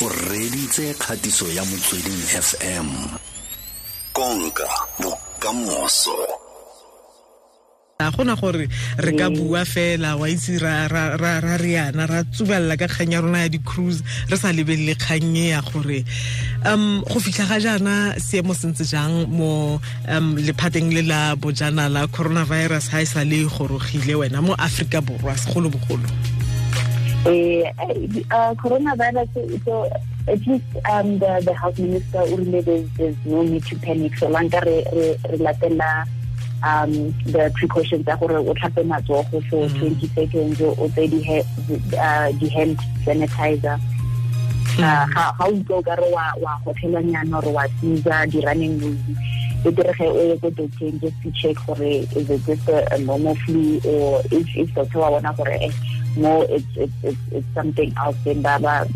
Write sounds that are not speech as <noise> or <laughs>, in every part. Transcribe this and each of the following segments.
o reditse kgatiso ya motsweding fm konka bokamoso. A gona gore re ka bua fela wa itse ra riana ra tsubalela ka kgang ya rona ya di-cruise re sa lebelele kgang e ya gore um go fitlha ga jaana seemo se ntse jang mo um lephateng le la bojana la coronavirus ga e sa le gorogile wena mo aforika borwa segolobogolo eh, uh, coronavirus so at least um, the, the health minister o rile there's, there's no need to panic so lanka re, re, um the precautions tsa gore o tlhape matsogo for mm -hmm. 20 seconds o tse di-hand uh, sanitizer mm. uh, ga o utlwa o ka wa gotlhelwanyana gore wa seiza di-running movie e direge o ye ko docteng just to check gore is it just a, normal flu or if, if doctor wa bona gore eh, no it's, it's, it's, it's something else then ba ba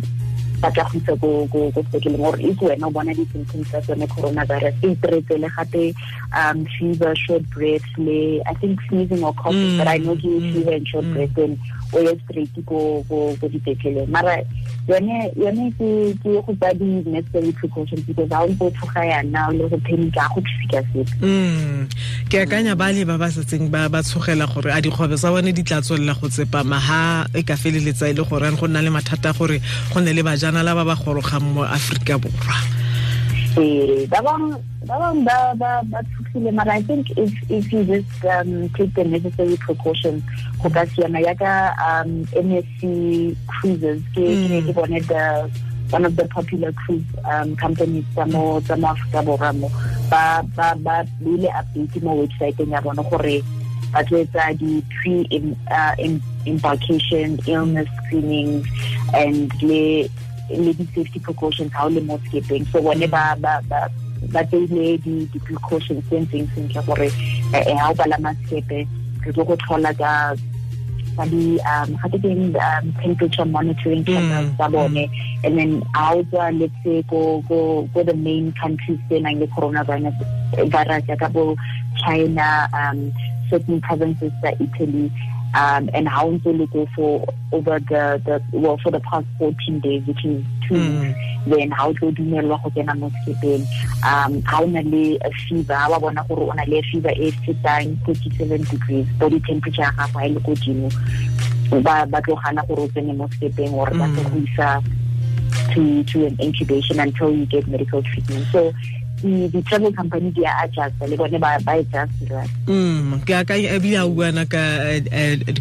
ba tla go isa ko sepetleleng gore if wena o bona di-symptoms tsa tsone coronavirus e itiretse le gape um fever short breath le i think sneezing or coughing mm. but i know ke fever and short mm. breath then o ye straight ko dipetleleng mara yone yone ke ke go tsa di-necessary precautions because ga o ntse o tshoga yana le go phanika go thuse ka sepe mm. ke akanya ba le ba ba setseng ba tshogela gore a dikgwebo tsa bone di tla tswelela go tsepama ha e ka feleletsa e le gore go nna le mathata gore go ne le bajanala ba ba gorogang mo aforika borwa ee ba bangwe ba ba ba mara i think if if you just um, take the necessary precautions go ka siama yaka um msc cruises. Ke ke ke bone the one of the popular cruise um, companies tsa mo tsa mo aforika borwa mo. Ba ba ba buile update mo websiteng ya bona gore ba tlo etsa di-pre uh, embarkation illness screenings and le le di-safety precautions o le mo skepeng. So bone ba ba ba ba teile di-precautions tse ntseng sentle gore ha o palama skepe re tlo go tlhola ka tsa di um ga ke teng um temperature monitoring cameras tsa bone and then ha o tswa let's say go go go the main countries tse nang le coronavirus virus ya ka bo china um certain provinces tsa italy um, and how to go for over the, the well for the past 14 days, which is two mm. then how to do melwa go kena mo skepeng um how na le a fever? Ha wa bona gore o na le fever e fetang 47 degrees body temperature ga gago e le go dimo ba ba tlogana gore o tsene mo skepeng or ba go isa to to an incubation until you get medical treatment. So di-travel le mm ke aka ebile a buana ka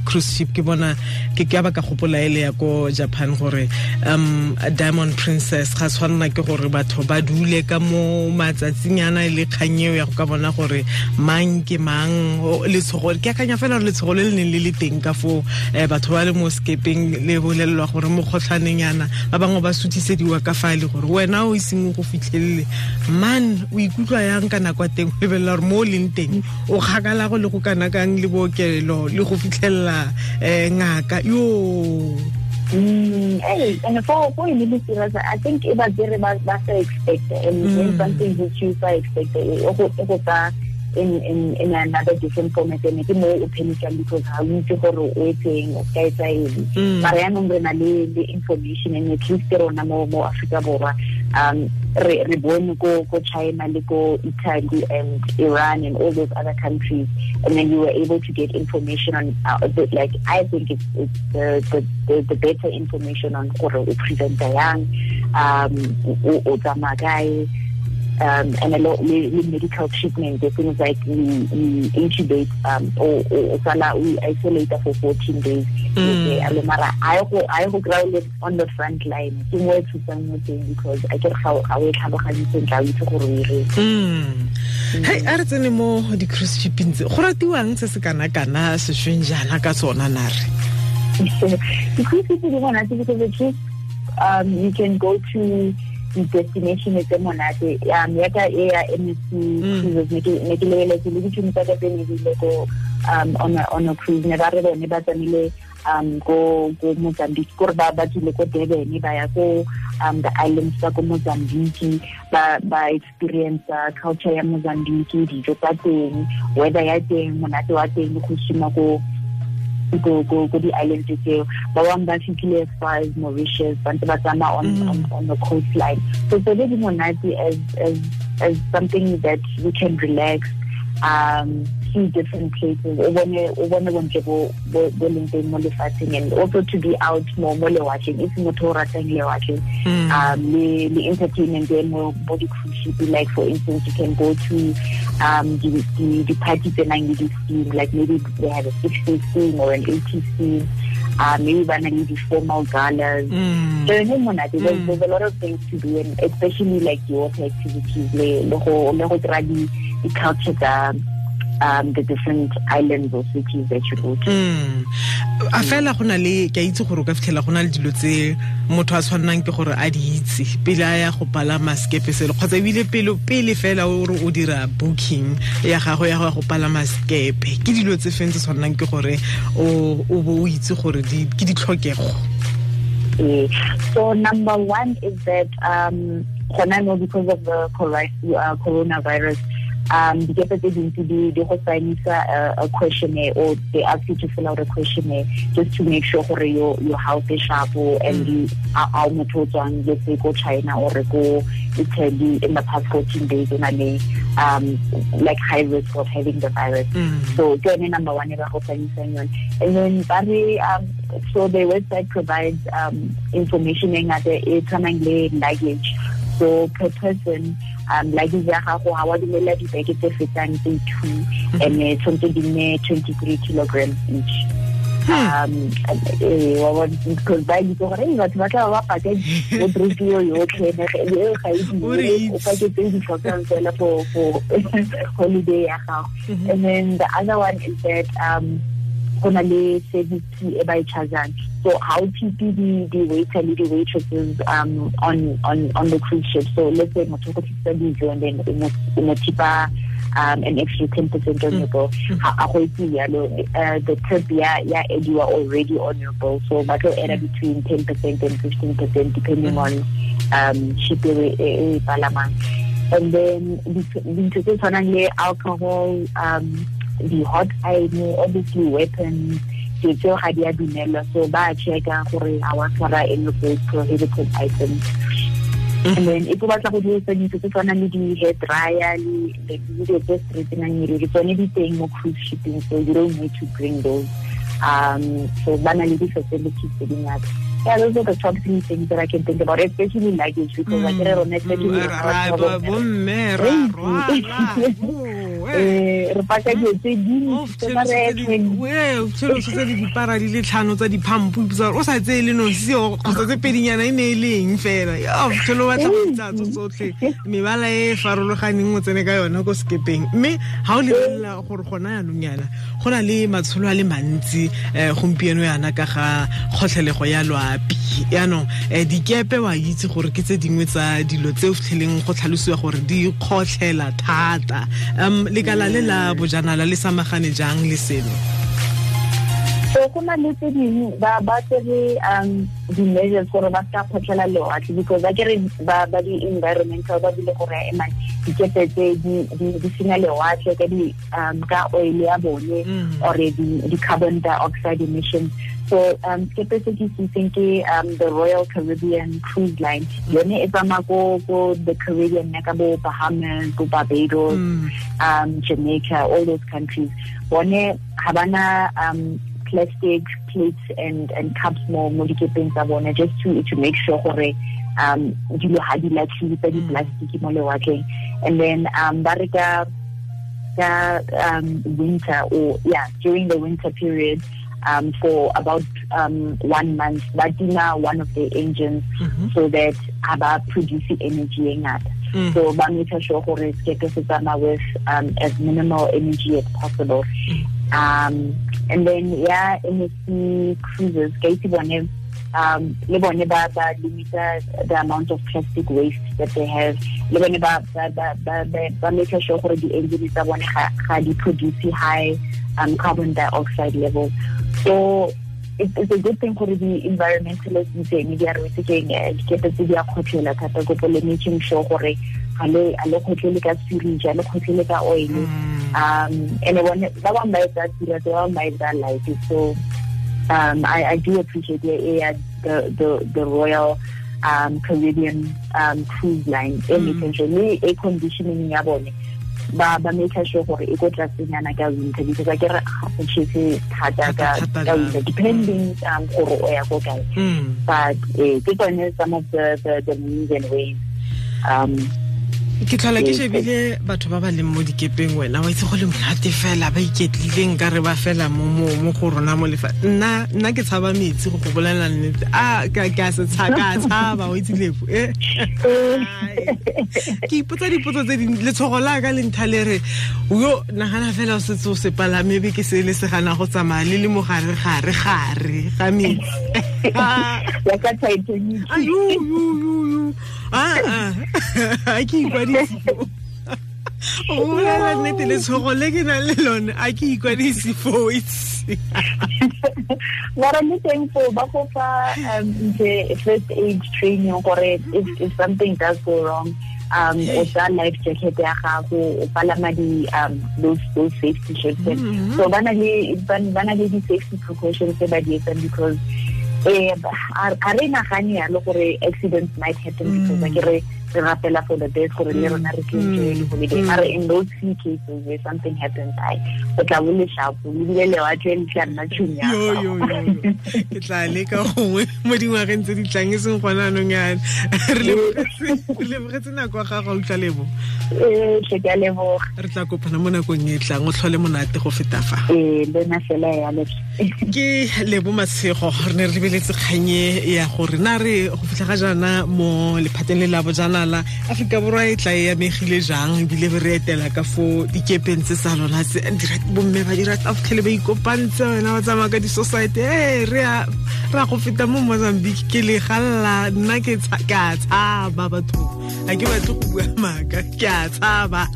cruise ship ke bona ke ke ba ka gopola ele ya ko Japan gore um Diamond Princess ga tshwanela ke gore batho ba dule ka mo matsatsing ana le kganyeo ya go ka bona gore mang ke mang letshogo ke akanya fela gore letshogo le le neng le le teng ka fo batho ba le mo skepeng le bolelelwa gore mo kgotlhaneng yana ba bangwe ba suthisediwa ka fa le gore wena o iseng go fitlhelele man o ikutlwa yang teng o lebelela gore mo o leng teng o kgakala go le go kana kang le bookelo le go fitlhelela um ngaka. Yo. Mm, hey, and for for serious, I think if I did it, that's expected, and mm. when something which you expect, it was in in in another different format and ke mo o because ha o itse gore o etseng o ka etsa eng. Mara re na le le information and at least rona mo mo Africa borwa. Um re re bone China le ko Italy and Iran and all those other countries. And then you were able to get information on uh, the, like I think it's it's the the the, the better information on gore o prevent yang um o tsamaya um, and a lot with, medical treatment, the things like we, we intubate um, or, or, or we isolate for 14 days. Mm. I go I go ground on the front line. Ke mo to some thing because I get how how we have a itse gore we re. Mm. Hey, a re tsene mo cruise shipping tse. Go ratiwang se se kana kana se shweng jana ka tsona na re. <laughs> Di cruise shipping di bona because at least um, you can go to di-destination tse monate. Um yaka e ya msc cruises ne ke lebeletse le ditšhomi tsa ka tse ne dile ko um on a, on a cruise. Ne ba re bone ba tsamaile um ko ko Mozambique. Gore ba ba tsile ko Durban ba ya ko um the islands tsa ko Mozambique. Ba ba experience culture ya Mozambique dijo tsa teng weather ya teng monate wa teng go shima ko go go go di-islands tseo ba bangwe ba fitlhile as far as mauritius ba ntse ba tsamaya on, Mm. on, on the coastline so so le di monate as, as, as something that we can relax um see different places o bone o bone bontle bo leng teng mo lefatsheng and also to be out more mo lewatleng if motho o ratang lewatleng Mm. um le le entertainment there mo mo di cruise ship like for instance you can go to um the the, the party tse nang le di scheme like maybe they have a 60 scheme or an 80 scheme um maybe ba na le di formal galas Mm. so yone monate there's, Mm. there's a lot of things to do and especially like the water activities le go le go dira di di culture tsa um the different islands or cities that you go to. Mm. a fela go na le ke a itse gore o ka fitlhela go na le dilo tse motho a tshwannang ke gore a di itse pele a ya go palama skepe selo kgotsa ebile pele pele fela o re o dira booking ya gago ya go ya go palama skepe ke dilo tse feng tse tshwannang ke gore o bo o itse gore ke ditlhokego? Eh, so number one is that um gona no because of the uh, coronavirus um dikepe tse dintsi di go signisa a, a questionnaire or they ask you to fill out a questionnaire just to make sure gore your your health is sharp and you a a motho o tswang let's say go China or go Italy in the past 14 days on a um like high risk of having the virus. Mm. so ke yone number one e ba go fanyisang yone. And then ba re um, so the website provides um, information e ngata e tshwanang le luggage so per person um, luggage ya gago ga wa dumela dibeke tse fetang tse two and uh, tshwanetse di nne 23 kilograms each. Um eh because ba itse gore eh batho ba tla ba pake mo drupi yo yotlhe ne ga e <laughs> O re di o itse. pake tse fela for <laughs> holiday ya gago. And then the other one is that um go na le service e ba e chargeang so how tipe di di waiter di waitresses um on on on the cruise ship? So let's say motho go tlisa dijo and then o mo tipa um an extra 10% on your bill. A go itse yalo uh, the tip ya ya ediwa already on your bill. So ba tlo add between 10% and 15% depending on um ship and then tshwanang le alcohol um the hot iron obviously weapons ke tseo ga di a dumelwa so ba checka gore a wa tshwara any those prohibited items and then if o batla go dirisa dintho tse tshwanang le di-hair dryer le dilo tse straightening meriri tsone di teng mo cruise shipping so you don't need to bring those. Um so ba na le di-facilities tse dingata yeah those are the top three things that i can think about especially luggage because I kere rona especially Mm, <laughs> Oh, eh. eh re paka dilo tse O dintsi tse ba re fitlheletse di- we, o fitlheletse di dipara di le tlhano tsa diphampo ipotsa gore o sa tseye le nosio kgotsa tse pedinyana e ne e leng fela? Ya, o fitlhele o batla go itsatso tsotlhe. Mebala e e farologaneng o tsene ka yona ko sekepeng. Mme ga o lebelela gore gona yanong yana go na le matsholo a le mantsi um gompieno yana ka ga kgotlhelego ya loapi. Yaanong um dikepe wa itse gore ke tse dingwe tsa dilo tse o fitlheleng go tlhalosiwa gore di kgotlhela thata. Um lekala le la bojanala le samagane jang le seno so go na le tse dingwe ba ba tsere um di-measures gore ba ska kgotlhela lewatle because ba kere ba ba di-environmental ba bile gore ema dikepe tse di- senya lewatle ka di um ka oil ya bone Mm. or di di carbon dioxide emissions so um skepe se ke se itseng ke um the royal caribbean cruise line yone e tsamaya ko ko the caribbean ya ka bo bahamas bo barbados Mm. um, Jamaica, all those countries. Bone habana um, plastic plates and and cups mo mo dikepeng tsa just to to make sure gore um dilo ha di latlhile tsa di plastic mo lewatleng and then um ba re ka ka um winter or yeah during the winter period um for about um one month. Ba tima one of the engines Mhm. so that aba produce energy e ngata. Mm. so ba make sure gore sekepe se tsamaya with um, as minimal energy as possible. Um, and then yeah MSC cruises ka itse bone um le bone ba ba limita the amount of plastic waste that they have. Le bone ba ba ba ba, ba, ba make sure gore di engine tsa bone ga ga di produce high um, carbon dioxide levels so it, it's a good thing for the environmentalists itseng di a re itse keng eh, dikepe tse di a kgotlhela thata. Kopo le making sure gore ga le a le kgotlhele ka sewage a le kgotlhele ka oil. Mm. um and one ba bangwe ba etsa serious ba bangwe ba etsa light so um, I, I do appreciate the, the, the, the Royal um, Caribbean um, cruise line. E essentially a conditioning ya bone ba ba make sure gore e go tlatsenyana ka winter because I get go chese thata ka winter depending um gore o ya go kae. But eh ke tsone some of the the, the means and ways um ke tlhola ke shebile batho ba ba leng mo dikepeng wena wa itse go le monate fela ba iketlileng ka re ba fela mo go rona mo lefa nna nna ke tshaba metsi go go bolela nnete. A ka a se tshaka tshaba o itse lepo e ke ipotsa dipotso tse dingwe letshogo la ka le ntha le re yo nagana fela o setse o se palame be ke se le se gana go tsamaya le le mo gare gare gare ga metsi <laughs> <laughs> <laughs> <laughs> a ke ikwadisi o bolela nnete letshogo le ke nang le lone a ke ikwadisi fo itse mara le teng fo ba fa the first aid training gore if, if something does go wrong um o tsa life jacket ya gago o palama di um those those safety ships so bana le bana le di safety precautions tse ba di etsang because eh a re nagane yalo gore accidents might happen because like re re rapela for the best gore le rona re le holiday mara mm. in those cases where something happens ai o tla bo le shapo le bile le wa tle le tla nna ke tla le ka gongwe mo dingwageng tse di tlang e seng gona anong yana. Re lebogetse nako ya gago utlwa lebo a eh, leboga. Re tla kopana mo nakong e tlang o tlhole monate go feta fa. Ee le nna fela yalo ke lebo matshego re ne re lebeletse kganye ya gore na re go fitlha ga jaana mo lephateng le la bojana la aforika borwa e tla e amegile jang? Ebile be re etela ka fo dikepeng tse sa lona bomme ba dira tsa fitlhele ba ikopantse wena ba tsamaya ka di-society. E re a go feta mo mozambique ke le galela nna ke a tshaba batho ga ke batle go bua maaka ke a tshaba